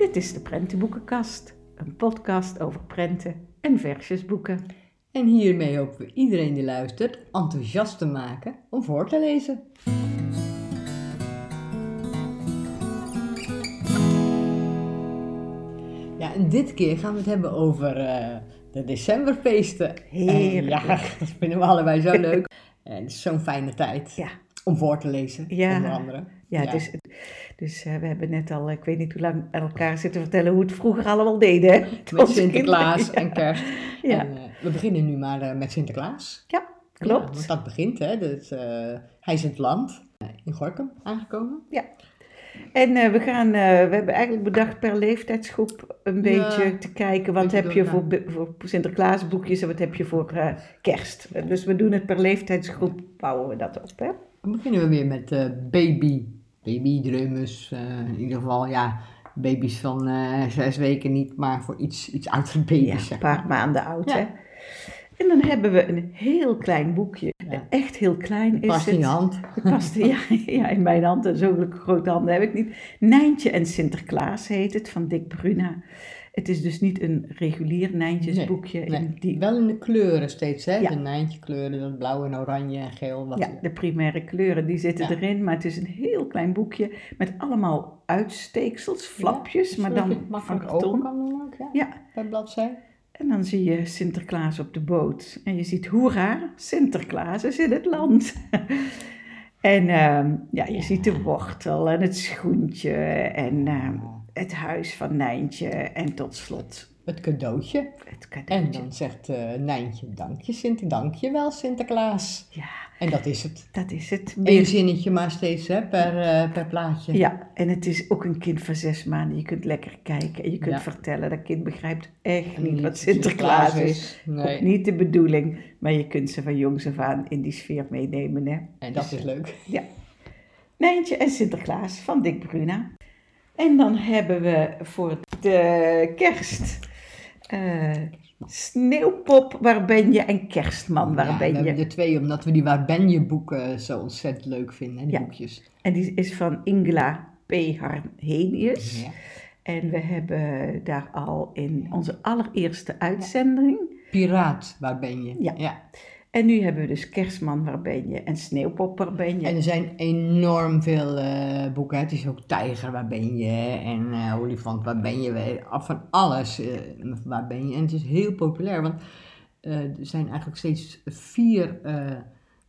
Dit is de Prentenboekenkast, een podcast over prenten en versjesboeken. En hiermee hopen we iedereen die luistert enthousiast te maken om voor te lezen. Ja, en dit keer gaan we het hebben over eh, de decemberfeesten. Heerlijk. En ja, dat vinden we allebei zo leuk. En het is zo'n fijne tijd Ja, om voor te lezen, Ja. onder andere. Ja, Dus, dus eh, we hebben net al, ik weet niet hoe lang, aan elkaar zitten vertellen hoe het vroeger allemaal deden. hè, met Sinterklaas kinderen. en kerst. Ja. En, eh, we beginnen nu maar eh, met Sinterklaas. Ja, Ja, klopt. want dat begint, hè. Dus, eh, hij is in het land, eh, in Gorkum aangekomen. En eh, we gaan, eh, we hebben eigenlijk bedacht per leeftijdsgroep een beetje te kijken. Wat heb je voor, voor Sinterklaas boekjes en wat heb je voor eh, kerst. Dus we doen het per leeftijdsgroep, bouwen we dat op. Hè? Dan beginnen we weer met eh, baby. Baby, dreumes, eh, in ieder geval, ja, baby's van eh, zes weken niet, maar voor iets, iets oudere baby's, Ja, een paar maanden oud. Ja. Hè? En dan hebben we een heel klein boekje. Ja. Echt heel klein is Past in het. je hand. Het past, ja, ja, in mijn hand. En zo'n grote handen heb ik niet. Nijntje en Sinterklaas heet het, van Dick Bruna. Het is dus niet een regulier Nijntjesboekje. Nee, in die, Wel in de kleuren steeds, hè. Ja. De nijntje kleuren, dat blauw en oranje en geel. Wat ja, de primaire kleuren, die zitten Ja. erin. Maar het is een heel klein boekje met allemaal uitsteeksels, flapjes, maar dan makkelijk open kan doen ook, ja. Ja, Per bladzij. en dan zie je Sinterklaas op de boot. En je ziet, hoera, Sinterklaas is in het land. en ehm, ja, je ziet de wortel en het schoentje en ehm, het huis van Nijntje. En tot slot Het cadeautje. het En cadeautje. dan zegt eh Nijntje, dank je, Sinter, wel, Sinterklaas. Ja, En dat is het. dat is het. Eén zinnetje maar steeds, hè, per, eh, per plaatje. Ja, en het is ook een kind van zes maanden. Je kunt lekker kijken en je kunt Ja. vertellen. Dat kind begrijpt echt En niet niet wat Sinterklaas is. Nee. Ook niet de bedoeling, maar je kunt ze van jongs af aan in die sfeer meenemen. Hè? En dat Dus, is leuk. Ja. Nijntje en Sinterklaas van Dick Bruna. En dan hebben we voor de kerst eh, Sneeuwpop, waar ben je? En Kerstman, waar Ja, we ben hebben je? er twee, omdat we die Waar ben je boeken zo ontzettend leuk vinden, die Ja. boekjes. En die is van Ingela P. Harhenius. Ja. En we hebben daar al in onze allereerste uitzending. Piraat, waar ben je? Ja. En nu hebben we dus Kerstman, waar ben je? En Sneeuwpop, waar ben je? En er zijn enorm veel eh, boeken. Het is ook Tijger, waar ben je? En eh, Olifant, waar ben je? Van alles, eh, waar ben je? En het is heel populair, want er zijn eigenlijk steeds vier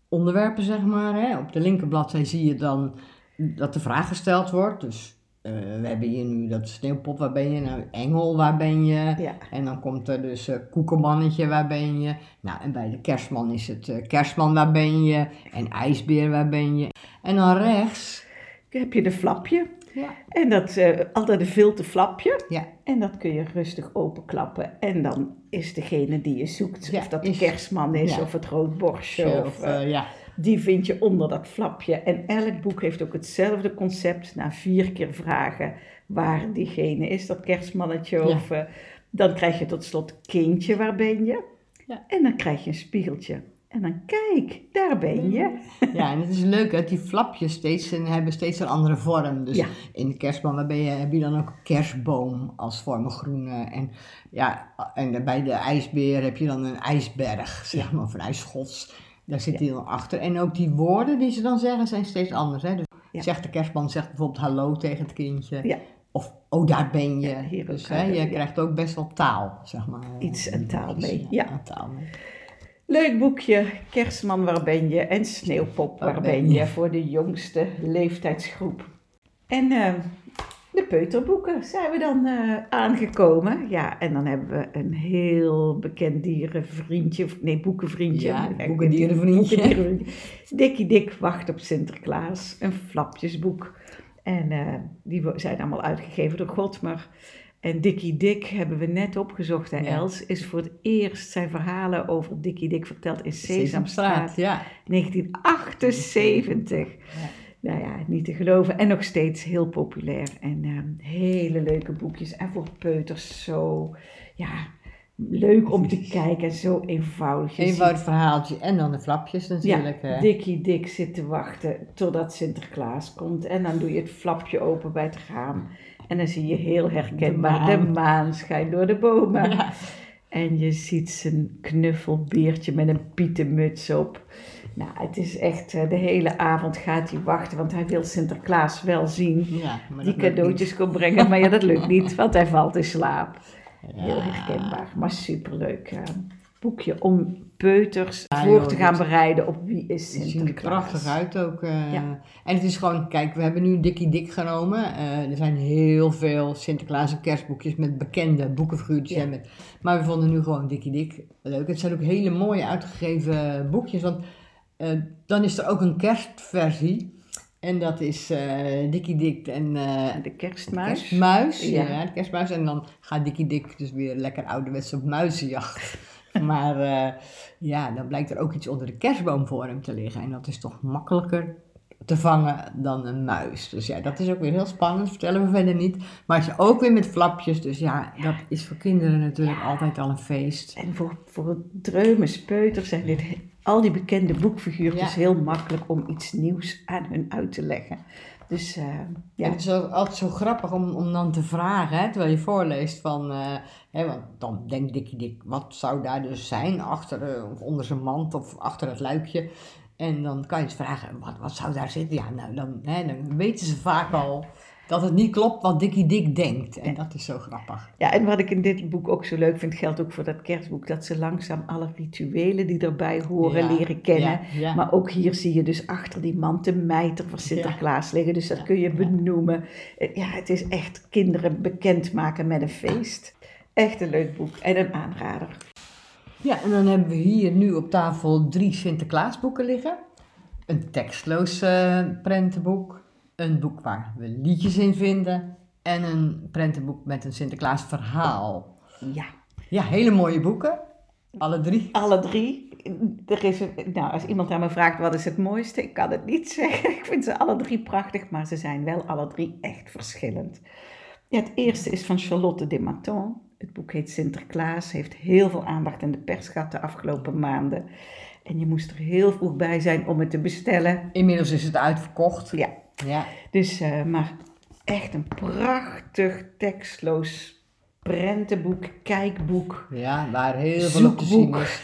onderwerpen, zeg maar. Hè. Op de linkerbladzij zie je dan dat de vraag gesteld wordt. Dus eh, we hebben hier nu dat sneeuwpop, waar ben je? Nou, Engel, waar ben je? Ja. En dan komt er dus eh koekenmannetje, waar ben je? Nou, en bij de kerstman is het eh, kerstman, waar ben je? En ijsbeer, waar ben je? En dan rechts, heb je de flapje. ja, En dat altijd een filte flapje. ja, En dat kun je rustig openklappen. En dan is degene die je zoekt, Ja, of dat is- de kerstman is, of het rood borstje, of, of, ja. Die vind je onder dat flapje. En elk boek heeft ook hetzelfde concept. Na vier keer vragen waar diegene is, dat kerstmannetje. Ja. Of, eh, dan krijg je tot slot kindje, waar ben je? Ja. En dan krijg je een spiegeltje. En dan kijk, daar ben je. ja, en het is leuk dat die flapjes steeds een, hebben steeds een andere vorm. Dus Ja. in de kerstman, ben je, heb je dan ook een kerstboom als vorm, groene. En, ja, en bij de ijsbeer heb je dan een ijsberg, zeg maar, of een ijsschots. Daar zit hij dan achter. En ook die woorden die ze dan zeggen zijn steeds anders. Hè? Dus zegt de kerstman zegt bijvoorbeeld hallo tegen het kindje. Of oh, daar ben je. Hier dus hè, je krijgt ook best wel taal, zeg maar. Iets en taal mee, ja. een taal mee. Leuk boekje, Kerstman, waar ben je? En Sneeuwpop, waar, ben je? Voor de jongste leeftijdsgroep. En eh, de peuterboeken zijn we dan eh, aangekomen. Ja, en dan hebben we een heel bekend dierenvriendje, nee, boekenvriendje. Ja, boekendierenvriendje. boekendierenvriendje. Dikkie Dik wacht op Sinterklaas, een flapjesboek. En eh, die zijn allemaal uitgegeven door Godmer. En Dikkie Dik hebben we net opgezocht. En Ja. Els is voor het eerst zijn verhalen over Dikkie Dik verteld in Sesamstraat. ja. 1978. Nou ja, niet te geloven. En nog steeds heel populair. En ehm, hele leuke boekjes. En voor peuters zo, ja, leuk om te kijken. En zo eenvoudig. Je Eenvoudig verhaaltje en dan de flapjes natuurlijk. Ja, hè. Dikkie Dik zit te wachten totdat Sinterklaas komt. En dan doe je het flapje open bij het raam. En dan zie je heel herkenbaar, De maan. maan, schijnt door de bomen. Ja. En je ziet zijn knuffelbeertje met een pietenmuts op. Nou, het is echt, eh, de hele avond gaat hij wachten, want hij wil Sinterklaas wel zien. Ja, Die cadeautjes kon brengen, maar ja, dat lukt niet, want hij valt in slaap. Heel herkenbaar, maar superleuk eh, boekje om peuters Ja, voor joh, te gaan bereiden op wie is Het ziet er Sinterklaas. prachtig uit ook. eh. En het is gewoon, kijk, we hebben nu Dikkie Dik genomen. Er zijn heel veel Sinterklaas en kerstboekjes met bekende boekenfiguurtjes. Met, maar we vonden nu gewoon Dikkie Dik leuk. Het zijn ook hele mooie uitgegeven boekjes. Want eh, dan is er ook een kerstversie. En dat is eh Dikkie Dik en eh, De kerstmuis. kerstmuis. Ja. Ja. de kerstmuis. En dan gaat Dikkie Dik dus weer lekker ouderwets op muizenjacht. maar ja, dan blijkt er ook iets onder de kerstboom voor hem te liggen. En dat is toch makkelijker te vangen dan een muis. Dus ja, dat is ook weer heel spannend. Vertellen we verder niet. Maar het is ook weer met flapjes. Dus ja, dat is voor kinderen natuurlijk altijd al een feest. En voor, voor dreumes, peuters zijn dit al die bekende boekfiguurtjes Ja. heel makkelijk om iets nieuws aan hun uit te leggen. Dus eh, ja, En het is altijd zo grappig om, om dan te vragen, hè, terwijl je voorleest van, eh, hè, want dan denkt Dikkie Dik, wat zou daar dus zijn achter eh, of onder zijn mand of achter het luikje? En dan kan je eens vragen, wat, wat zou daar zitten? Ja, nou, dan, hè, dan weten ze vaak al dat het niet klopt wat Dikkie Dik denkt. En dat is zo grappig. ja, en wat ik in dit boek ook zo leuk vind, geldt ook voor dat kerstboek, dat ze langzaam alle rituelen die erbij horen Ja, leren kennen. Ja, ja. Maar ook hier zie je dus achter die mand de mijter van Sinterklaas liggen. Dus dat kun je benoemen. Eh, Ja, het is echt kinderen bekendmaken met een feest. Echt een leuk boek en een aanrader. Ja, en dan hebben we hier nu op tafel drie Sinterklaasboeken liggen. Een tekstloos eh, prentenboek, een boek waar we liedjes in vinden en een prentenboek met een Sinterklaas verhaal. Ja, Ja, hele mooie boeken, alle drie. alle drie. Er is een, nou, als iemand aan me vraagt wat is het mooiste, ik kan het niet zeggen. Ik vind ze alle drie prachtig, maar ze zijn wel alle drie echt verschillend. Ja, het eerste is van Charlotte de Maton. Het boek heet Sinterklaas, heeft heel veel aandacht in de pers gehad de afgelopen maanden. En je moest er heel vroeg bij zijn om het te bestellen. Inmiddels is het uitverkocht. Ja, Ja, dus, eh, maar echt een prachtig tekstloos prentenboek, kijkboek. ja waar heel veel op te zien is.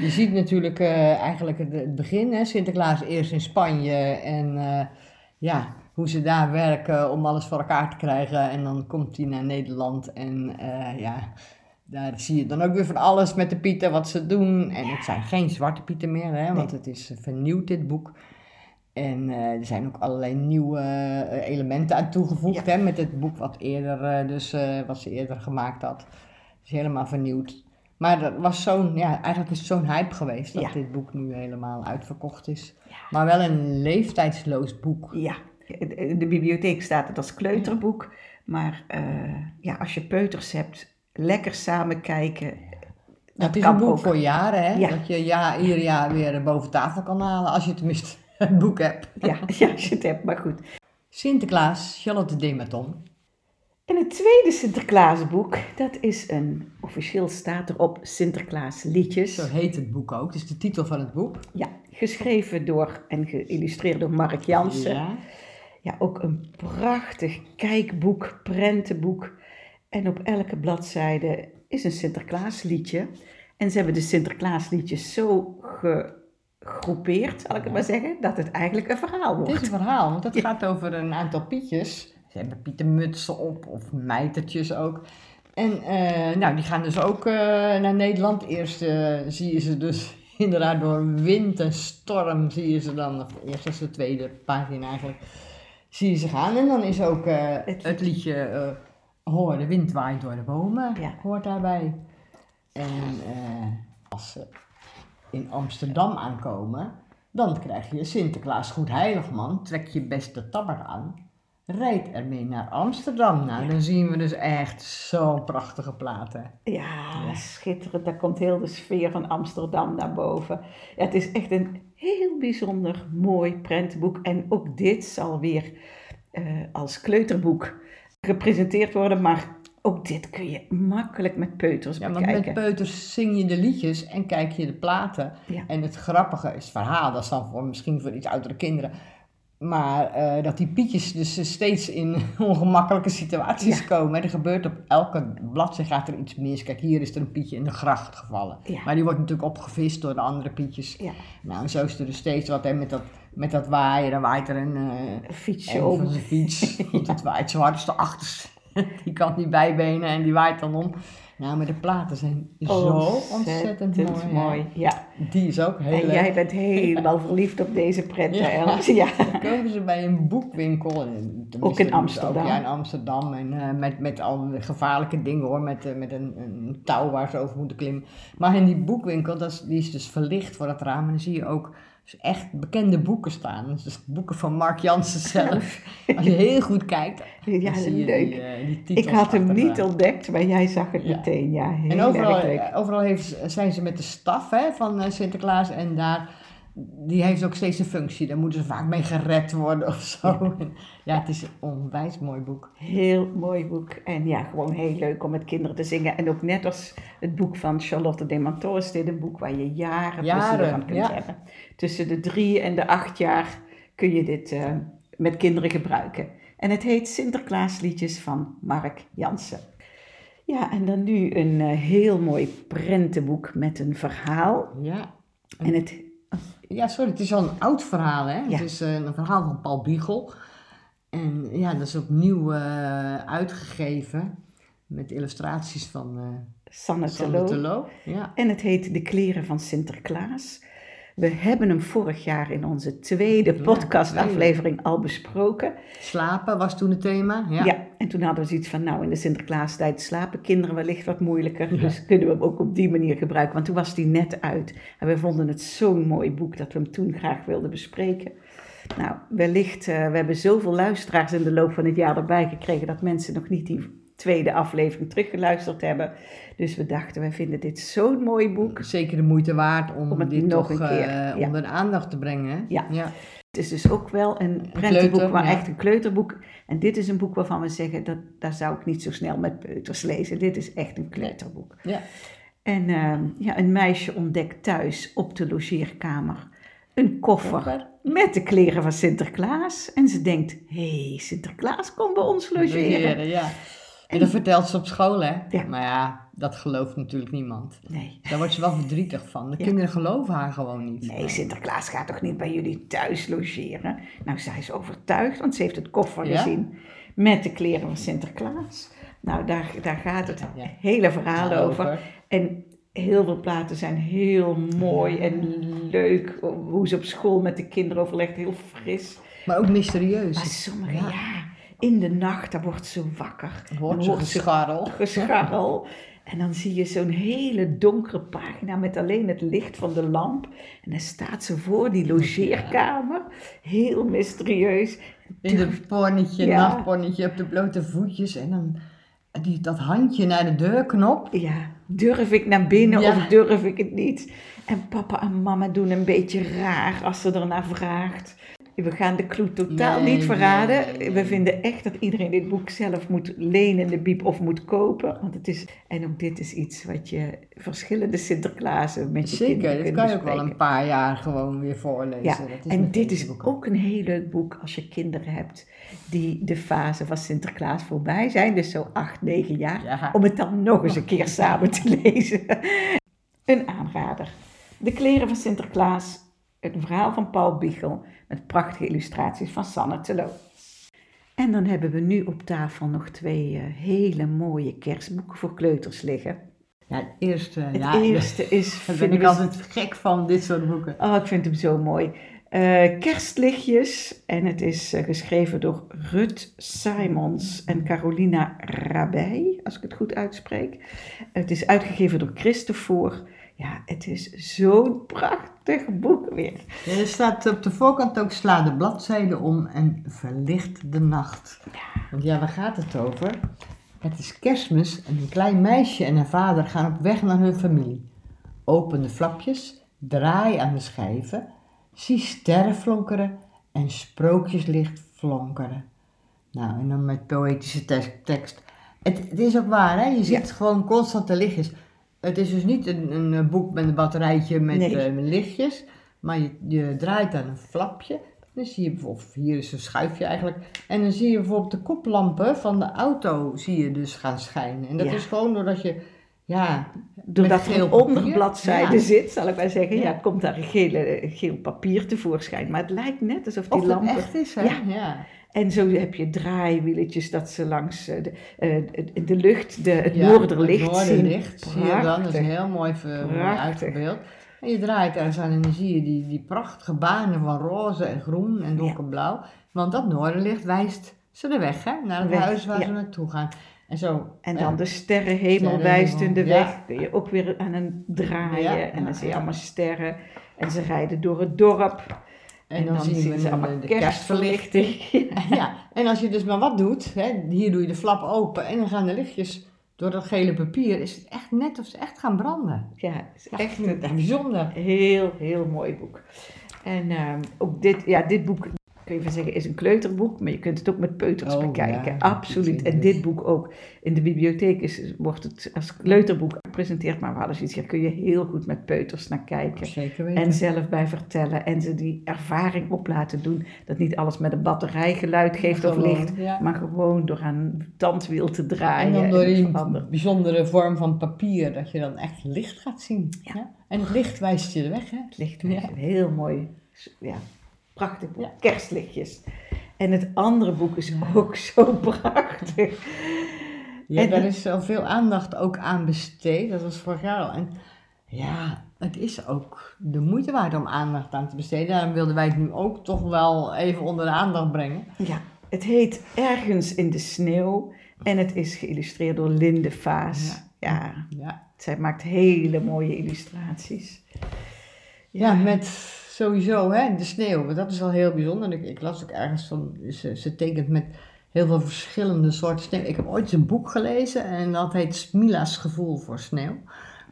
Je ziet natuurlijk eh, eigenlijk het, het begin, hè? Sinterklaas eerst in Spanje en eh, ja, hoe ze daar werken om alles voor elkaar te krijgen. En dan komt hij naar Nederland en ja, daar zie je dan ook weer van alles met de pieten wat ze doen. En het zijn geen zwarte pieten meer, hè? want het is vernieuwd dit boek. En eh, er zijn ook allerlei nieuwe eh, elementen aan toegevoegd hè, met het boek wat, eerder, eh, dus, wat ze eerder gemaakt had. Het is helemaal vernieuwd. Maar dat was zo'n, ja, eigenlijk is het zo'n hype geweest dat Ja. dit boek nu helemaal uitverkocht is. Maar wel een leeftijdsloos boek. Ja, in de bibliotheek staat het als kleuterboek. Maar ja, als je peuters hebt, lekker samen kijken. Dat is een boek ook. voor jaren, hè? Ja. Dat je ja, ieder jaar weer boven tafel kan halen, als je tenminste een boek hebt. Ja, ja, als je het hebt, maar goed. Sinterklaas, Charlotte Dematon. En het tweede Sinterklaasboek, dat is een, officieel staat erop Sinterklaas liedjes. Zo heet het boek ook, is de titel van het boek. Ja, geschreven door en geïllustreerd door Mark Jansen. Ja. Ja, ook een prachtig kijkboek, prentenboek. En op elke bladzijde is een Sinterklaasliedje. En ze hebben de Sinterklaasliedjes zo gegroepeerd, zal ik het maar zeggen, dat het eigenlijk een verhaal Het wordt. is een verhaal, want het Ja. gaat over een aantal pietjes. Ze hebben pietenmutsen op, of mijtertjes ook. En eh, nou, die gaan dus ook eh, naar Nederland. Eerst eh, zie je ze dus inderdaad door wind en storm, zie je ze dan, of eerst als de tweede pagina eigenlijk, zie je ze gaan. En dan is ook Het- het, liedje Hoor, de wind waait door de bomen, Ja. hoort daarbij. En als ze in Amsterdam aankomen, dan krijg je Sinterklaas Goed Heiligman, trek je beste tabbert aan, rijd ermee naar Amsterdam. Nou, dan zien we dus echt zo'n prachtige platen. Ja, schitterend. Daar komt heel de sfeer van Amsterdam naar boven. Ja, het is echt een heel bijzonder mooi prentenboek. En ook dit zal weer eh, als kleuterboek gepresenteerd worden. Maar ook dit kun je makkelijk met peuters Ja, want bekijken. met peuters zing je de liedjes en kijk je de platen. Ja. En het grappige is het verhaal, dat is dan voor, misschien voor iets oudere kinderen Maar eh, dat die pietjes dus steeds in ongemakkelijke situaties Ja. komen. Er gebeurt op elke bladzij gaat er iets mis. Kijk, hier is er een pietje in de gracht gevallen. Ja. Maar die wordt natuurlijk opgevist door de andere pietjes. Ja, Nou, en zo is er dus steeds wat. En met dat, met dat waaien, dan waait er een, een fietsje een van zijn fiets. Want het waait zo hard als de achters. Die kan niet bijbenen en die waait dan om. Nou, maar de platen zijn zo ontzettend mooi. Ja. Die is ook heel En leuk. jij bent helemaal verliefd op deze prenten, Ja. Els. Ja. Dan komen ze bij een boekwinkel. Ook in Amsterdam. ja, in Amsterdam. En eh, met, met al die gevaarlijke dingen hoor. Met, eh, met een, een touw waar ze over moeten klimmen. Maar in die boekwinkel, dat is, die is dus verlicht voor dat raam. En dan zie je ook dus echt bekende boeken staan. Dus boeken van Mark Jansen zelf. Als je heel goed kijkt, Ja, dan zie je leuk. die, eh, die titels Ik had hem niet ontdekt, maar jij zag het Ja. meteen. Ja, heel En overal, eh, overal heeft, zijn ze met de staf hè, van eh, Sinterklaas en daar, die heeft ook steeds een functie. Daar moeten ze vaak mee gered worden of zo. Ja, het is een onwijs mooi boek. Heel mooi boek. En ja, gewoon heel leuk om met kinderen te zingen. En ook net als het boek van Charlotte de Manteau is dit een boek waar je jaren, plezier Jaren, van kunt ja. hebben. Tussen de drie en de acht jaar kun je dit eh, met kinderen gebruiken. En het heet Sinterklaasliedjes van Mark Jansen. Ja, en dan nu een eh, heel mooi prentenboek met een verhaal. Ja. En het, ja, sorry, het is al een oud verhaal. Hè? Ja. Het is eh, een verhaal van Paul Biegel. En ja, dat is opnieuw eh, uitgegeven met illustraties van eh Sanne Terlouw. Terlouw. Ja. En het heet De Kleren van Sinterklaas. We hebben hem vorig jaar in onze tweede Ja, podcastaflevering al besproken. Slapen was toen het thema. Ja. Ja. En toen hadden we zoiets van, nou in de Sinterklaastijd slapen kinderen wellicht wat moeilijker. Dus kunnen we hem ook op die manier gebruiken, want toen was die net uit. En we vonden het zo'n mooi boek dat we hem toen graag wilden bespreken. Nou, wellicht, eh, we hebben zoveel luisteraars in de loop van het jaar erbij gekregen dat mensen nog niet die tweede aflevering teruggeluisterd hebben. Dus we dachten, wij vinden dit zo'n mooi boek. Zeker de moeite waard om, dit nog een keer, eh, ja. onder de aandacht te brengen. hè? Ja. ja. Het is dus ook wel een prentenboek, kleuter, maar ja. echt een kleuterboek. En dit is een boek waarvan we zeggen, dat, daar zou ik niet zo snel met peuters lezen. Dit is echt een kleuterboek. Ja. En ehm, ja, een meisje ontdekt thuis op de logeerkamer een koffer met de kleren van Sinterklaas. En ze denkt, hé, hey, Sinterklaas komt bij ons logeren. Logeren, ja. En dat vertelt ze op school, hè? Ja. Maar ja, dat gelooft natuurlijk niemand. Nee, Daar wordt ze wel verdrietig van. De Ja. kinderen geloven haar gewoon niet. nee, Sinterklaas gaat toch niet bij jullie thuis logeren? Nou, zij is overtuigd, want ze heeft het koffer Ja? gezien met de kleren van Sinterklaas. Nou, daar, daar gaat het Ja. hele verhaal over. over. En heel veel platen zijn heel mooi en leuk. Hoe ze op school met de kinderen overlegt, heel fris. Maar ook mysterieus. Maar sommige, Ja. in de nacht, daar wordt ze wakker. Hoort ze hoort gescharrel. gescharrel. En dan zie je zo'n hele donkere pagina met alleen het licht van de lamp. En dan staat ze voor die logeerkamer. Heel mysterieus. In het ponnetje, Ja. nachtponnetje, op de blote voetjes. En dan die, dat handje naar de deurknop. Ja, durf ik naar binnen Ja. of durf ik het niet? En papa en mama doen een beetje raar als ze ernaar vraagt. We gaan de clue totaal Nee, niet verraden. nee, nee. We vinden echt dat iedereen dit boek zelf moet lenen in de biep of moet kopen. Want het is, en ook dit is iets wat je verschillende Sinterklaasen met je Zeker, kinderen dat kunt kan je ook wel een paar jaar gewoon weer voorlezen. Ja, Dat is en dit is boeken. ook een heel leuk boek als je kinderen hebt die de fase van Sinterklaas voorbij zijn. Dus zo acht, negen jaar. Ja. Om het dan nog eens een keer samen te lezen. Een aanrader. De kleren van Sinterklaas. Een verhaal van Paul Biegel. Met prachtige illustraties van Sanne Telo. En dan hebben we nu op tafel nog twee eh, hele mooie kerstboeken voor kleuters liggen. Ja, het eerste. Het ja, eerste is... Daar ben ik altijd gek van, dit soort boeken. Oh, ik vind hem zo mooi. Eh, kerstlichtjes. En het is eh, geschreven door Rut Simons en Carolina Rabij, als ik het goed uitspreek. Het is uitgegeven door Christopher. Ja, het is zo'n prachtig boek weer. Ja, er staat op de voorkant ook sla de bladzijde om en verlicht de nacht. Want ja, waar gaat het over? Het is kerstmis en een klein meisje en haar vader gaan op weg naar hun familie. Open de flapjes, draai aan de schijven, zie sterren flonkeren en sprookjeslicht flonkeren. Nou, en dan met poëtische tekst. Het, het is ook waar, hè? Je ziet gewoon constant de lichtjes. Het is dus niet een, een boek met een batterijtje met Nee. eh, lichtjes, maar je, je draait aan een flapje. Dan zie je bijvoorbeeld, hier is een schuifje eigenlijk. En dan zie je bijvoorbeeld de koplampen van de auto zie je dus gaan schijnen. En dat Ja. is gewoon doordat je, ja, Doordat met er een onderbladzijde Ja. zit, zal ik maar zeggen, ja. Ja. komt daar een gele, geel papier tevoorschijn. Maar het lijkt net alsof die Of het lampen... echt is, hè? Ja. En zo heb je draaiwieletjes dat ze langs eh, de, eh, de, de lucht, de, het Ja, noorderlicht Het zien. noorderlicht zie je dan, dat is heel mooi, Prachtig. uitgebeeld. En je draait ergens aan en dan zie je die, die prachtige banen van roze en groen en donkerblauw. Want dat noorderlicht wijst ze de weg, hè, naar het Weg, huis waar ja. ze naartoe gaan. En zo. En eh, dan de sterrenhemel wijst in de ja. weg. Kun je ook weer aan een draaien. En dan zie je allemaal sterren. En ze rijden door het dorp. En dan, zien we ze allemaal de kerstverlichting. Ja, en als je dus maar wat doet, hè, hier doe je de flap open en dan gaan de lichtjes door dat gele papier, is het echt net of ze echt gaan branden. Ja, het is Echt echt een bijzonder. heel, heel mooi boek. En ehm, ook dit, ja, dit boek, kun je van zeggen, is een kleuterboek. Maar je kunt het ook met peuters Oh, bekijken. ja, Absoluut. En dit boek ook. In de bibliotheek is, wordt het als kleuterboek gepresenteerd. Maar we hadden zoiets, hier kun je heel goed met peuters naar kijken. Zeker weten. En zelf bij vertellen en ze die ervaring op laten doen. Dat niet alles met een batterij geluid geeft of licht, ja. maar gewoon door aan een tandwiel te En draaien. dan door die bijzondere vorm van papier, dat je dan echt licht gaat zien. Ja. En het licht wijst je de weg, hè? Het licht een heel mooi, ja, prachtig boek. Ja. Kerstlichtjes. En het andere boek is ook zo prachtig. Ja, En- daar is zoveel aandacht ook aan besteed. Dat was vorig jaar al. En ja, het is ook de moeite waard om aandacht aan te besteden. Daarom wilden wij het nu ook toch wel even onder de aandacht brengen. Ja, het heet Ergens in de Sneeuw en het is geïllustreerd door Linde Vaas. Ja, Ja, zij maakt hele mooie illustraties. ja met sowieso hè, de sneeuw. want Dat is wel heel bijzonder. Ik, ik las ook ergens van, ze, ze tekent met heel veel verschillende soorten sneeuw. Ik heb ooit eens een boek gelezen en dat heet Smila's gevoel voor sneeuw.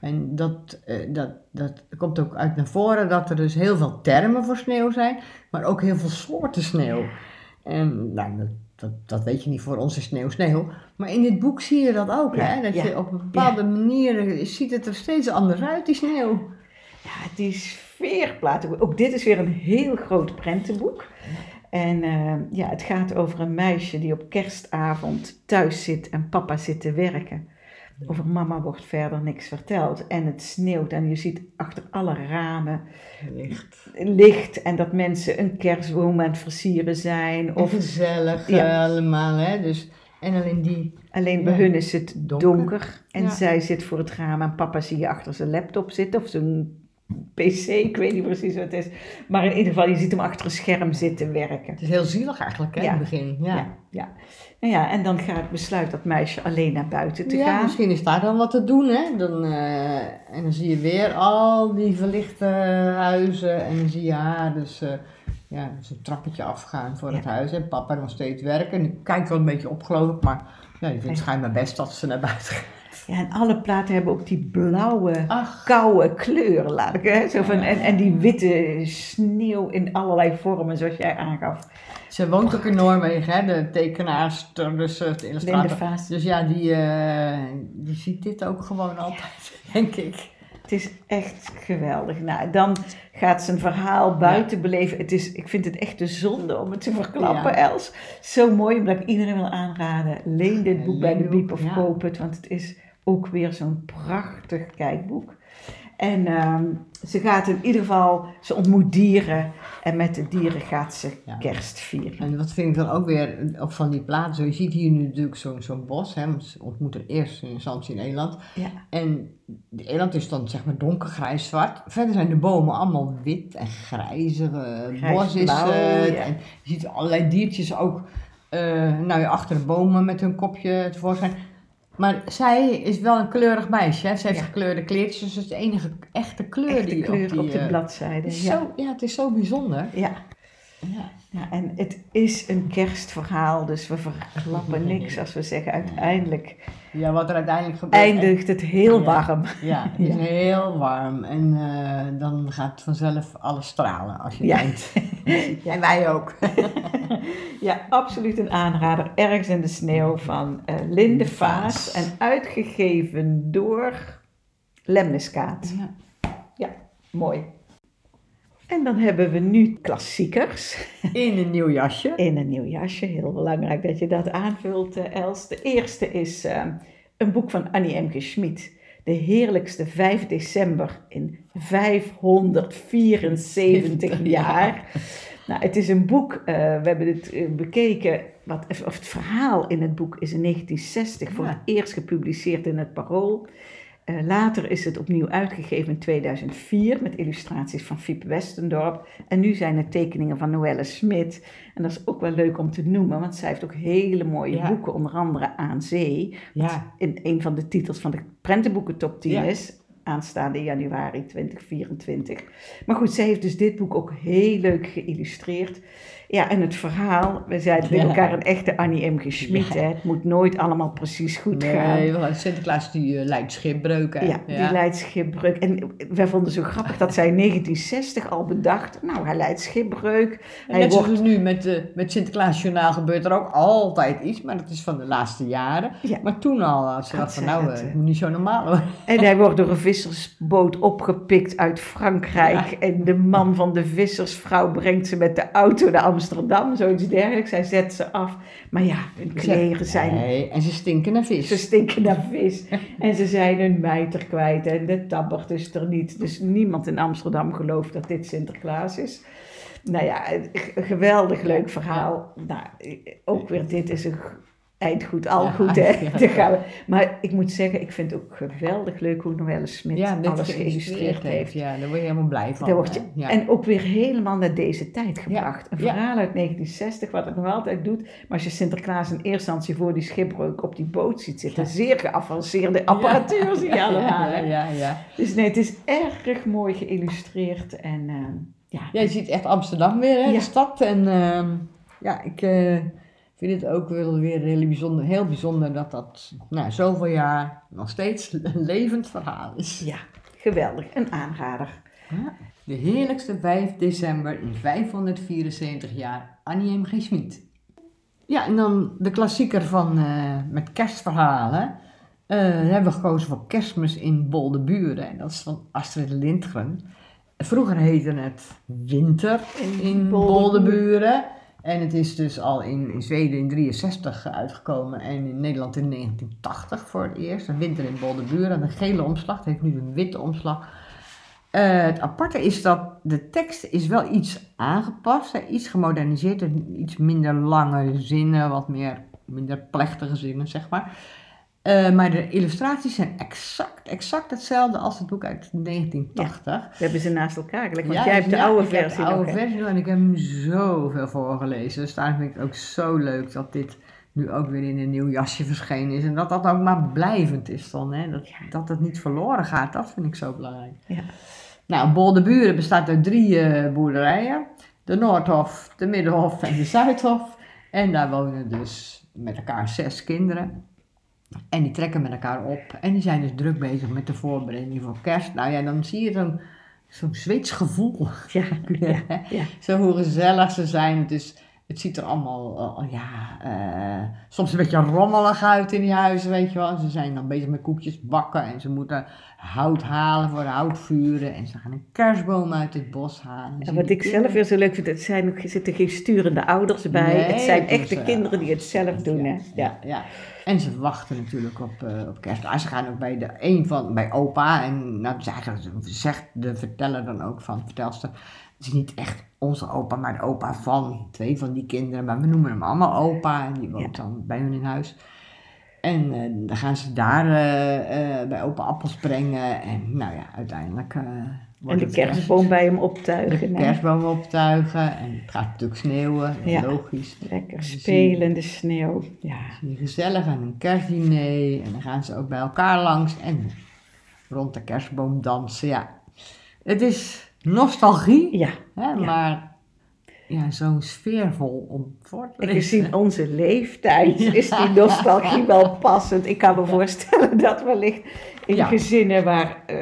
En dat, eh, dat, dat komt ook uit naar voren dat er dus heel veel termen voor sneeuw zijn, maar ook heel veel soorten sneeuw. En nou, dat, dat, dat weet je niet voor ons is sneeuw sneeuw. Maar in dit boek zie je dat ook, Ja, hè? Dat ja, je op een bepaalde manier ziet het er steeds anders uit, die sneeuw. Ja, die sfeerplaten. Ook dit is weer een heel groot prentenboek. En eh, ja, het gaat over een meisje die op kerstavond thuis zit en papa zit te werken. Over mama wordt verder niks verteld. En het sneeuwt en je ziet achter alle ramen Licht. licht. En dat mensen een kerstboom aan het versieren zijn. Of gezellig Ja. allemaal, hè? Dus, en alleen die. alleen bij Ja. hun is het donker. Donker. En Ja. zij zit voor het raam en papa zie je achter zijn laptop zitten. Of zijn pc, ik weet niet precies wat het is. Maar in ieder geval, je ziet hem achter een scherm zitten werken. Het is heel zielig eigenlijk, hè? Ja. In het begin. Ja. Ja, ja. Nou ja, en dan gaat besluit dat meisje alleen naar buiten te Ja, gaan. misschien is daar dan wat te doen, hè? Dan, eh, en dan zie je weer al die verlichte huizen. En dan zie je haar dus eh, ja, zo'n trappetje afgaan voor het huis. En papa nog steeds werken. Die kijkt wel een beetje op, geloof ik. Maar ja, die vindt schijnbaar best dat ze naar buiten gaat. Ja, en alle platen hebben ook die blauwe, Ach, koude kleur, laat ik hè? Zo van, en, en die witte sneeuw in allerlei vormen, zoals jij aangaf. ze woont ook in Noorwegen, hè? De tekenaarster, dus eh, de illustrator. Dus ja, die, eh, die ziet dit ook gewoon altijd, denk ik. Het is echt geweldig. Nou, dan gaat een verhaal buiten beleven. Het is, ik vind het echt de zonde om het te verklappen, Ja. Els. Zo mooi, omdat ik iedereen wil aanraden. Leen dit boek bij de Biep of koop het, want het is ook weer zo'n prachtig kijkboek. En ehm, ze gaat in ieder geval, ze ontmoet dieren en met de dieren gaat ze Ja. kerst vieren. En wat vind ik dan ook weer op van die platen, zo, je ziet hier nu natuurlijk zo'n zo'n bos, hè, want ze ontmoeten eerst in instantie een eland. Ja. En de eland is dan zeg maar donkergrijs zwart. Verder zijn de bomen allemaal wit en grijzig. eh, bos is het. ja. En je ziet allerlei diertjes ook eh, nou achter de bomen met hun kopje tevoorschijn. Maar zij is wel een kleurig meisje. Hè. Ze heeft Ja. gekleurde kleertjes, dus het is de enige echte kleur Echte die kleur op, die, op de eh, bladzijde. Ja. Zo, ja, het is zo bijzonder. Ja. Ja. ja, en het is een kerstverhaal, dus we verklappen niks als we zeggen uiteindelijk ja, wat er uiteindelijk gebeurt. eindigt het heel Ja. warm. Ja, het is Ja. heel warm en eh, dan gaat vanzelf alles stralen als je Ja. denkt. En wij ook. Ja, absoluut een aanrader. Ergens in de sneeuw van eh, Linde Vaas en uitgegeven door Lemniskaat. Ja. Mooi. En dan hebben we nu klassiekers In een nieuw jasje. in een nieuw jasje. Heel belangrijk dat je dat aanvult, eh, Els. De eerste is eh, een boek van Annie M. Schmid. De heerlijkste 5 december in 574 jaar. Nou, het is een boek, eh, we hebben het bekeken, wat, of het verhaal in het boek is in 1960 voor het eerst gepubliceerd in het Parool. Eh, later is het opnieuw uitgegeven in 2004 met illustraties van Fiep Westendorp. En nu zijn het tekeningen van Noelle Smit. En dat is ook wel leuk om te noemen, want zij heeft ook hele mooie Ja. boeken, onder andere Aan Zee. Ja. In een van de titels van de prentenboeken top 10 Ja. is. Aanstaande januari 2024. Maar goed, zij heeft dus dit boek ook heel leuk geïllustreerd. Ja, en het verhaal, we zijn met Ja. elkaar een echte Annie M. G. Schmid. Ja. hè. Het moet nooit allemaal precies goed gaan. Nee, Sinterklaas die eh, lijkt schipbreuken. Ja, die leidt schipbreuk. En wij vonden het zo grappig dat zij in 1960 al bedacht, nou, hij leidt schipbreuk. Hij net zoals wordt, nu met, de met Sinterklaasjournaal gebeurt er ook altijd iets, maar dat is van de laatste jaren. Ja. Maar toen al had ze dacht van nou, dat, eh, het moet niet zo normaal worden. en hij wordt door een vissersboot opgepikt uit Frankrijk. En de man van de vissersvrouw brengt ze met de auto naar Amsterdam, zoiets dergelijks. Hij zet ze af. Maar ja, hun kleren zijn Nee, en ze stinken naar vis. Ze stinken naar vis. En ze zijn hun mijter kwijt. En de tabbert is er niet. Dus niemand in Amsterdam gelooft dat dit Sinterklaas is. Nou ja, een geweldig leuk verhaal. Nou, ook weer dit is een g- eindgoed, al Ja, goed hè. ja. Daar gaan we. Maar ik moet zeggen, ik vind het ook geweldig leuk hoe Noelle Smit ja, alles geïllustreerd heeft. Ja, daar word je helemaal blij van. Daar word je, hè? ja. En ook weer helemaal naar deze tijd gebracht. Een verhaal uit 1960, wat het nog altijd doet. Maar als je Sinterklaas in eerste instantie voor die schipbreuk op die boot ziet zitten, zeer geavanceerde apparatuur zie je allemaal. Ja, ja, ja. Dus nee, het is erg mooi geïllustreerd. En ehm, ja, je ziet echt Amsterdam weer, hè, de stad. En ehm, ja, ik eh, vind het ook wel weer heel bijzonder, heel bijzonder dat dat nou, zoveel jaar nog steeds een levend verhaal is. ja, geweldig. Een aanrader. Ja. De heerlijkste 5 december in 574 jaar, Annie M. G. Schmid. Ja, en dan de klassieker van, eh, met kerstverhalen. Eh, dan hebben we gekozen voor Kerstmis in Boldeburen. En dat is van Astrid Lindgren. Vroeger heette het Winter In in Boldeburen. En het is dus al in, in Zweden in 63 uitgekomen en in Nederland in 1980 voor het eerst. Een winter in Boldeburen, een gele omslag. Het heeft nu een witte omslag. Eh, het aparte is dat de tekst is wel iets aangepast, hè, iets gemoderniseerd, iets minder lange zinnen, wat meer, minder plechtige zinnen, zeg maar. Eh, maar de illustraties zijn exact, exact hetzelfde als het boek uit 1980. We hebben ze naast elkaar gelegd, want Ja, jij hebt de ja, oude ik heb versie de oude versie en ik heb hem zoveel voorgelezen. Dus daarom vind ik het ook zo leuk dat dit nu ook weer in een nieuw jasje verschenen is. En dat dat ook maar blijvend is dan. Hè? Dat, dat het niet verloren gaat, dat vind ik zo belangrijk. Ja. Nou, Boldeburen bestaat uit drie eh, boerderijen. De Noordhof, de Middenhof en de Zuidhof. En daar wonen dus met elkaar zes kinderen. En die trekken met elkaar op. En die zijn dus druk bezig met de voorbereiding voor kerst. Nou ja, dan zie je zo'n zo'n Zweeds gevoel. Ja, ja, ja. Zo hoe gezellig ze zijn. Het, is, het ziet er allemaal, eh, ja, eh, soms een beetje rommelig uit in die huizen, weet je wel. Ze zijn dan bezig met koekjes bakken en ze moeten hout halen voor de houtvuren. En ze gaan een kerstboom uit het bos halen. En wat ik zelf weer zo leuk vind, het zijn, er zitten geen sturende ouders bij. Nee, het zijn het is, echte eh, kinderen die het zelf doen. Hè? Ja, Ja. ja. En ze wachten natuurlijk op, op kerst. Ah, ze gaan ook bij de een van, bij opa. En nou, dus eigenlijk zegt de verteller dan ook van, vertelster. Het is niet echt onze opa, maar de opa van twee van die kinderen. Maar we noemen hem allemaal opa. En die woont dan bij hun in huis. En eh, dan gaan ze daar eh, eh, bij opa appels brengen. En nou ja, uiteindelijk En de kerstboom bij hem De optuigen. hè. kerstboom optuigen. En het gaat natuurlijk sneeuwen, Ja. logisch. Lekker Dus die- spelen in de sneeuw. Ja. gezellig aan een kerstdiner. En dan gaan ze ook bij elkaar langs en rond de kerstboom dansen. Ja, het is nostalgie, ja. hè, maar ja, zo'n sfeervol om voor te lezen. gezien onze leeftijd is die nostalgie wel passend. Ik kan me voorstellen dat wellicht in gezinnen waar eh,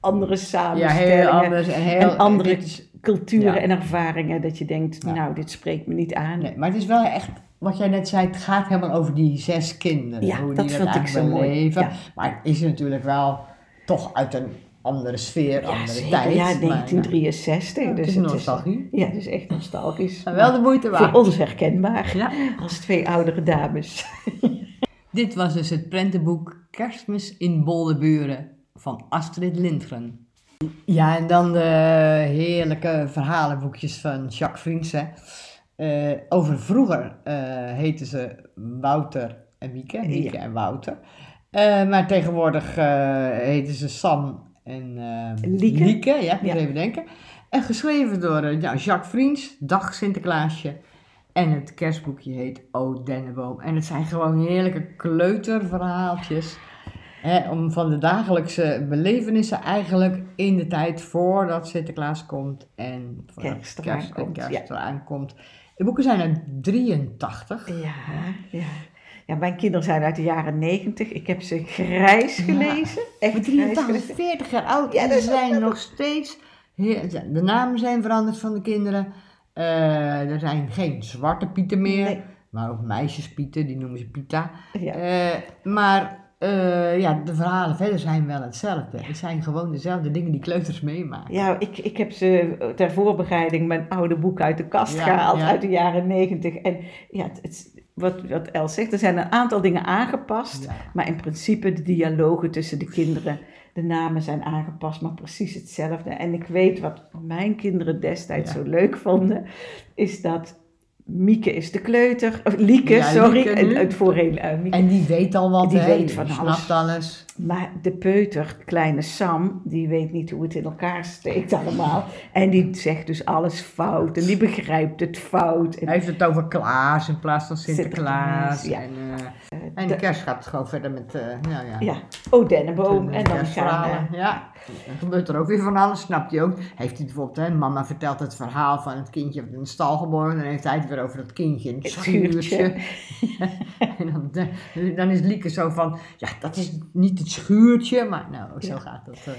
andere samenstellingen heel anders en heel... en andere culturen en ervaringen, dat je denkt, nou, dit spreekt me niet aan. nee, maar het is wel echt, wat jij net zei, het gaat helemaal over die zes kinderen. Ja, hoe dat die vind ik eigenlijk zo mooi. Ja. Maar het is natuurlijk wel toch uit een andere sfeer, Ja, andere zeker. tijd. Ja, maar, ja. 1963. Ja, het dus is het nostalgie. ja, het is echt nostalgisch. Maar wel de moeite voor waard. ons herkenbaar. Ja. Als twee oudere dames. Dit was dus het prentenboek Kerstmis in Boldeburen van Astrid Lindgren. Ja, en dan de heerlijke verhalenboekjes van Jacques Vriendse. Eh, over vroeger eh heten ze Wouter en Mieke, Mieke en Wouter. Eh, maar tegenwoordig heten ze Sam en eh, Lieke. ja, ik moet Ja. even denken. En geschreven door eh, ja, Jacques Vriends, Dag Sinterklaasje. En het kerstboekje heet O Denneboom. En het zijn gewoon heerlijke kleuterverhaaltjes. Hè, om van de dagelijkse belevenissen eigenlijk in de tijd voordat Sinterklaas komt en voordat Kerst eraan kerst, komt, kerst eraan komt. De boeken zijn uit 83. Ja, ja. Ja, mijn kinderen zijn uit de jaren 90. Ik heb ze grijs gelezen. Echt 83, gelezen. 40 jaar oud. Ja, en ze zijn nog steeds. De namen zijn veranderd van de kinderen. Eh, er zijn geen zwarte pieten meer. Nee. Maar ook meisjespieten, die noemen ze Pita. Ja. Eh, maar eh, ja, de verhalen verder zijn wel hetzelfde. Het zijn gewoon dezelfde dingen die kleuters meemaken. Ja, ik, ik heb ze ter voorbereiding mijn oude boek uit de kast Ja, gehaald ja. uit de jaren 90. En ja, het, het- wat, wat Els zegt, er zijn een aantal dingen aangepast. Ja. Maar in principe de dialogen tussen de kinderen, de namen zijn aangepast, maar precies hetzelfde. En ik weet wat mijn kinderen destijds Ja. zo leuk vonden, is dat Mieke is de kleuter, of Lieke, Ja, sorry, Lieke en uit voorheen eh, Mieke. En die weet al wat, Die weet van alles. Maar de peuter, kleine Sam, die weet niet hoe het in elkaar steekt allemaal. En die zegt dus alles fout en die begrijpt het fout. En Hij heeft het over Klaas in plaats van Sinterklaas. En, eh, en de kerst gaat gewoon verder met, eh nou ja, ja, oh Denneboom. de En dan gaan eh, Ja, dan gebeurt er ook weer van alles, snapt hij ook. Heeft hij bijvoorbeeld, hè, mama vertelt het verhaal van het kindje in de stal geboren. Dan heeft hij het weer over dat kindje in het schuurtje. en dan, eh, dan is Lieke zo van, ja, dat is niet het schuurtje. Maar nou, zo Ja. gaat dat. eh.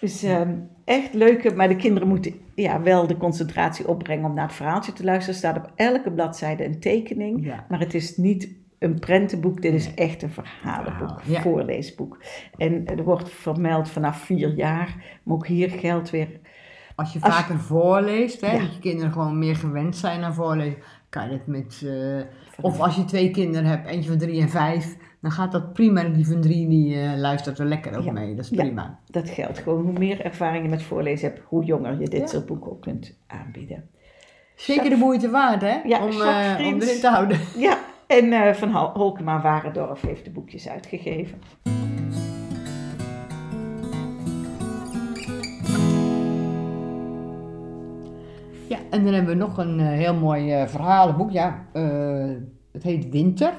Dus ehm, echt leuke, maar de kinderen moeten ja, wel de concentratie opbrengen om naar het verhaaltje te luisteren. Er staat op elke bladzijde een tekening, Ja. maar het is niet een prentenboek, dit is echt een verhalenboek, ja. voorleesboek. En er wordt vermeld vanaf vier jaar, maar ook hier geldt weer Als je Als- vaker voorleest, hè, Ja. dat je kinderen gewoon meer gewend zijn aan voorlezen, kan je het met... eh, of als je twee kinderen hebt, eentje van drie en vijf, dan gaat dat prima. En die van drie die eh, luistert er lekker ook Ja. mee, dat is prima. Dat geldt gewoon. Hoe meer ervaring je met voorlezen hebt, hoe jonger je dit soort boeken ook kunt aanbieden. Zeker de moeite waard, hè? Ja, om, eh, om erin te houden. Ja, en eh, Van Hol- Holkema Warendorf heeft de boekjes uitgegeven. Ja, en dan hebben we nog een eh, heel mooi eh, verhalenboek. Ja, het heet Winter,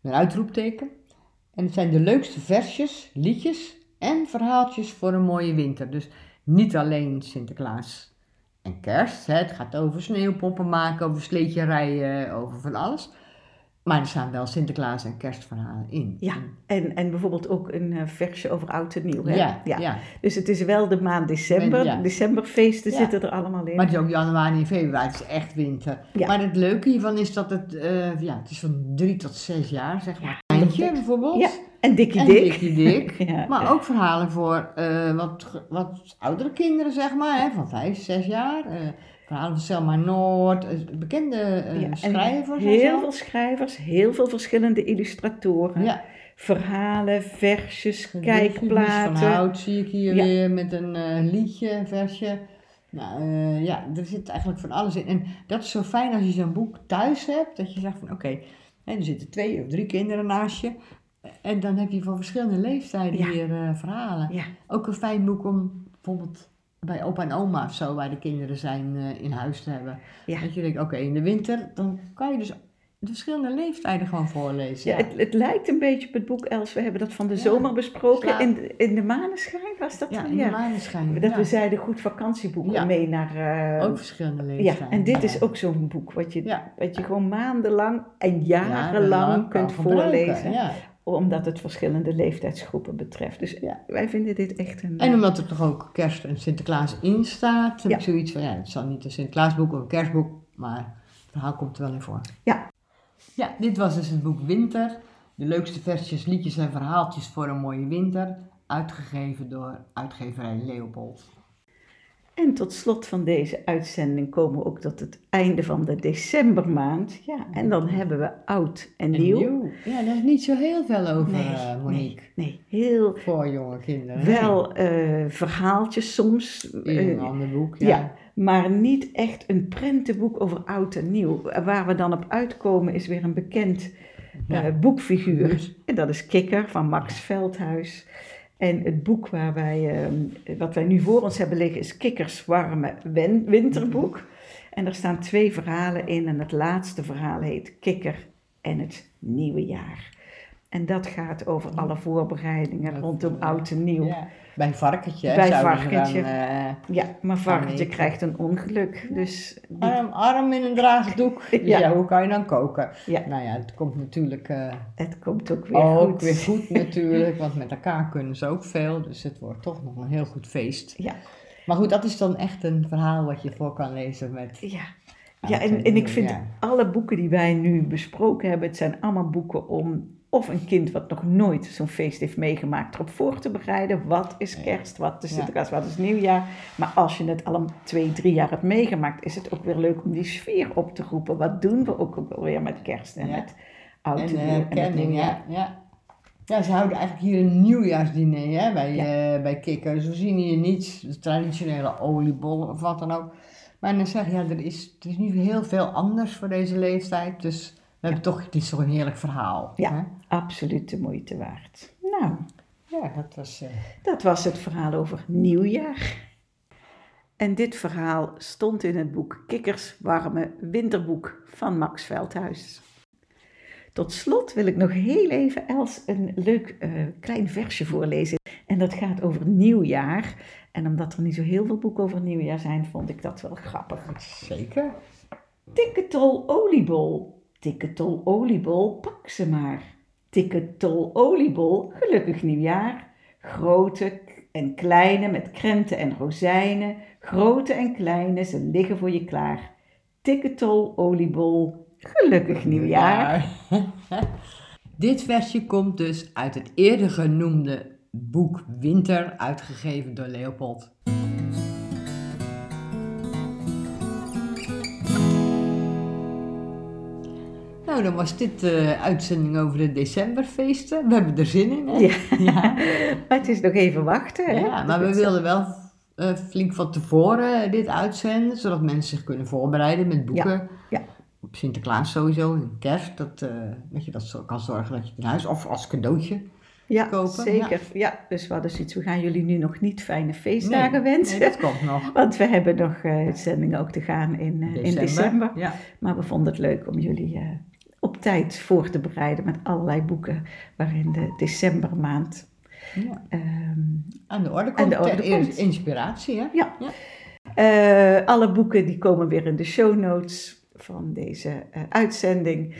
met uitroepteken. En het zijn de leukste versjes, liedjes en verhaaltjes voor een mooie winter. Dus niet alleen Sinterklaas en kerst. Het gaat over sneeuwpoppen maken, over sleetje rijden, over van alles. Maar er staan wel Sinterklaas en kerstverhalen in. Ja, en, en bijvoorbeeld ook een eh, versje over oud en nieuw. Hè? Ja, ja. Dus het is wel de maand december. Ja. Decemberfeesten Ja. zitten er allemaal in. Maar het is ook januari en februari, het is echt winter. Ja. Maar het leuke hiervan is dat het, eh, ja, het is van drie tot zes jaar, zeg maar. Eindje bijvoorbeeld. ja, en Dikkie En Dik. Dikkie Dik. Ja, Maar ook verhalen voor eh, wat, wat oudere kinderen, zeg maar, hè, van vijf, zes jaar. Verhalen van Selma Noord, eh, bekende eh, Ja, schrijvers. Heel veel schrijvers, heel veel verschillende illustratoren. Ja, Verhalen, versjes, Van kijkplaten. Hout zie ik hier Ja. weer met een eh, liedje, een versje. Nou ja, er zit eigenlijk van alles in. En dat is zo fijn als je zo'n boek thuis hebt, dat je zegt van oké, hè, er zitten twee of drie kinderen naast je. En dan heb je van verschillende leeftijden eh, verhalen. Ja, Ook een fijn boek om bijvoorbeeld bij opa en oma of zo, waar de kinderen zijn, eh, in huis te hebben. Ja. Dat je denkt, oké, in de winter, dan kan je dus de verschillende leeftijden gewoon voorlezen. Ja, het, het lijkt een beetje op het boek Els. We hebben dat van de Ja. zomer besproken. In, de- in de maneschijn was dat ja, in de Ja. maneschijn. Dat ja. we zeiden goed vakantieboeken Ja. mee naar... eh, Ook verschillende ja, leeftijden. en dit is ja. ook zo'n boek wat je, Ja. wat je gewoon maandenlang en jarenlang Jarenlang kunt voorlezen. Omdat het verschillende leeftijdsgroepen betreft. Dus Ja. wij vinden dit echt een... En omdat er toch ook kerst en Sinterklaas in staat, heb Ja. ik zoiets van, ja, het zal niet een Sinterklaasboek of een kerstboek, maar het verhaal komt er wel in voor. Ja. Ja, dit was dus het boek Winter. De leukste versjes, liedjes en verhaaltjes voor een mooie winter. uitgegeven door uitgeverij Leopold. En tot slot van deze uitzending komen we ook tot het einde van de decembermaand. Ja, en dan hebben we oud en nieuw. Ja, daar is niet zo heel veel over, Nee, eh, Monique. Nee, heel Voor jonge kinderen. wel eh, verhaaltjes soms. In eh, een ander boek, ja. ja. maar niet echt een prentenboek over oud en nieuw. Waar we dan op uitkomen is weer een bekend eh, Ja. boekfiguur. En dat is Kikker van Max Veldhuis. En het boek waar wij, eh, wat wij nu voor ons hebben liggen is Kikkers Warme Winterboek. En er staan twee verhalen in en het laatste verhaal heet Kikker en het Nieuwe Jaar. En dat gaat over alle voorbereidingen rondom ja. oud en nieuw. Ja. Bij varkentje. Bij varkentje. Dan, eh, Ja, maar varkentje krijgt een ongeluk. Dus die- arm, arm in een draagdoek. Dus Ja. ja. hoe kan je dan koken? Ja. Nou ja, het komt natuurlijk eh, het komt ook weer ook goed. weer goed natuurlijk. Want met elkaar kunnen ze ook veel. Dus het wordt toch nog een heel goed feest. Ja, Maar goed, dat is dan echt een verhaal wat je voor kan lezen met... ja. ja en, en ik vind alle boeken die wij nu besproken hebben, het zijn allemaal boeken om of een kind wat nog nooit zo'n feest heeft meegemaakt erop voor te bereiden. Wat is kerst, wat is. Sinterklaas, wat is nieuwjaar. Maar als je het al een twee, drie jaar hebt meegemaakt, is het ook weer leuk om die sfeer op te roepen. Wat doen we ook weer met kerst en Ja. met oud en eh, en ja. ja. Ja, ze houden eigenlijk hier een nieuwjaarsdiner hè, bij, Ja. eh, bij Kikker. We zien hier niets, de traditionele oliebollen of wat dan ook. Maar dan zeg je, ja, er is, er is niet heel veel anders voor deze leeftijd. Dus we hebben toch, het is toch een heerlijk verhaal. Ja. Hè? Absoluut de moeite waard. Nou, ja dat was... eh, Dat was het verhaal over nieuwjaar. En dit verhaal stond in het boek Kikkers Warme Winterboek van Max Veldhuis. Tot slot wil ik nog heel even Els een leuk eh, klein versje voorlezen. En dat gaat over nieuwjaar. En omdat er niet zo heel veel boeken over nieuwjaar zijn, vond ik dat wel grappig. zeker. Tikketol oliebol, tikketol oliebol, pak ze maar. Tikketol oliebol, gelukkig nieuwjaar. Grote en kleine met krenten en rozijnen, grote en kleine, ze liggen voor je klaar. Tikketol oliebol, gelukkig nieuwjaar. Dit versje komt dus uit het eerder genoemde boek Winter, uitgegeven door Leopold. Nou, dan was dit de uitzending over de decemberfeesten. We hebben er zin in, hè? Ja. ja. Maar het is nog even wachten. Hè? Ja, maar we wilden wel eh, flink van tevoren dit uitzenden, zodat mensen zich kunnen voorbereiden met boeken. ja. Op Sinterklaas sowieso, en kerst, dat, eh, dat je dat kan zorgen dat je het in huis, of als cadeautje. Ja, kopen, zeker. Ja. dus we hadden zoiets, we gaan jullie nu nog niet fijne feestdagen wensen. Nee, dat komt nog. Want we hebben nog eh zendingen ook te gaan in, eh, in december. Ja. Maar we vonden het leuk om jullie eh, op tijd voor te bereiden met allerlei boeken waarin de decembermaand. ja. ehm, Aan de orde komt, Aan de orde komt. inspiratie, hè? ja. Ja. Eh, alle boeken die komen weer in de show notes van deze eh, uitzending.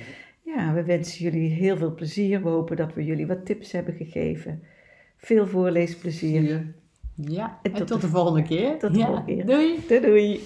Ja, we wensen jullie heel veel plezier. We hopen dat we jullie wat tips hebben gegeven. Veel voorleesplezier. Ja, En en tot tot, de- de volgende keer. tot de Ja. volgende keer. Doei! Doei doei!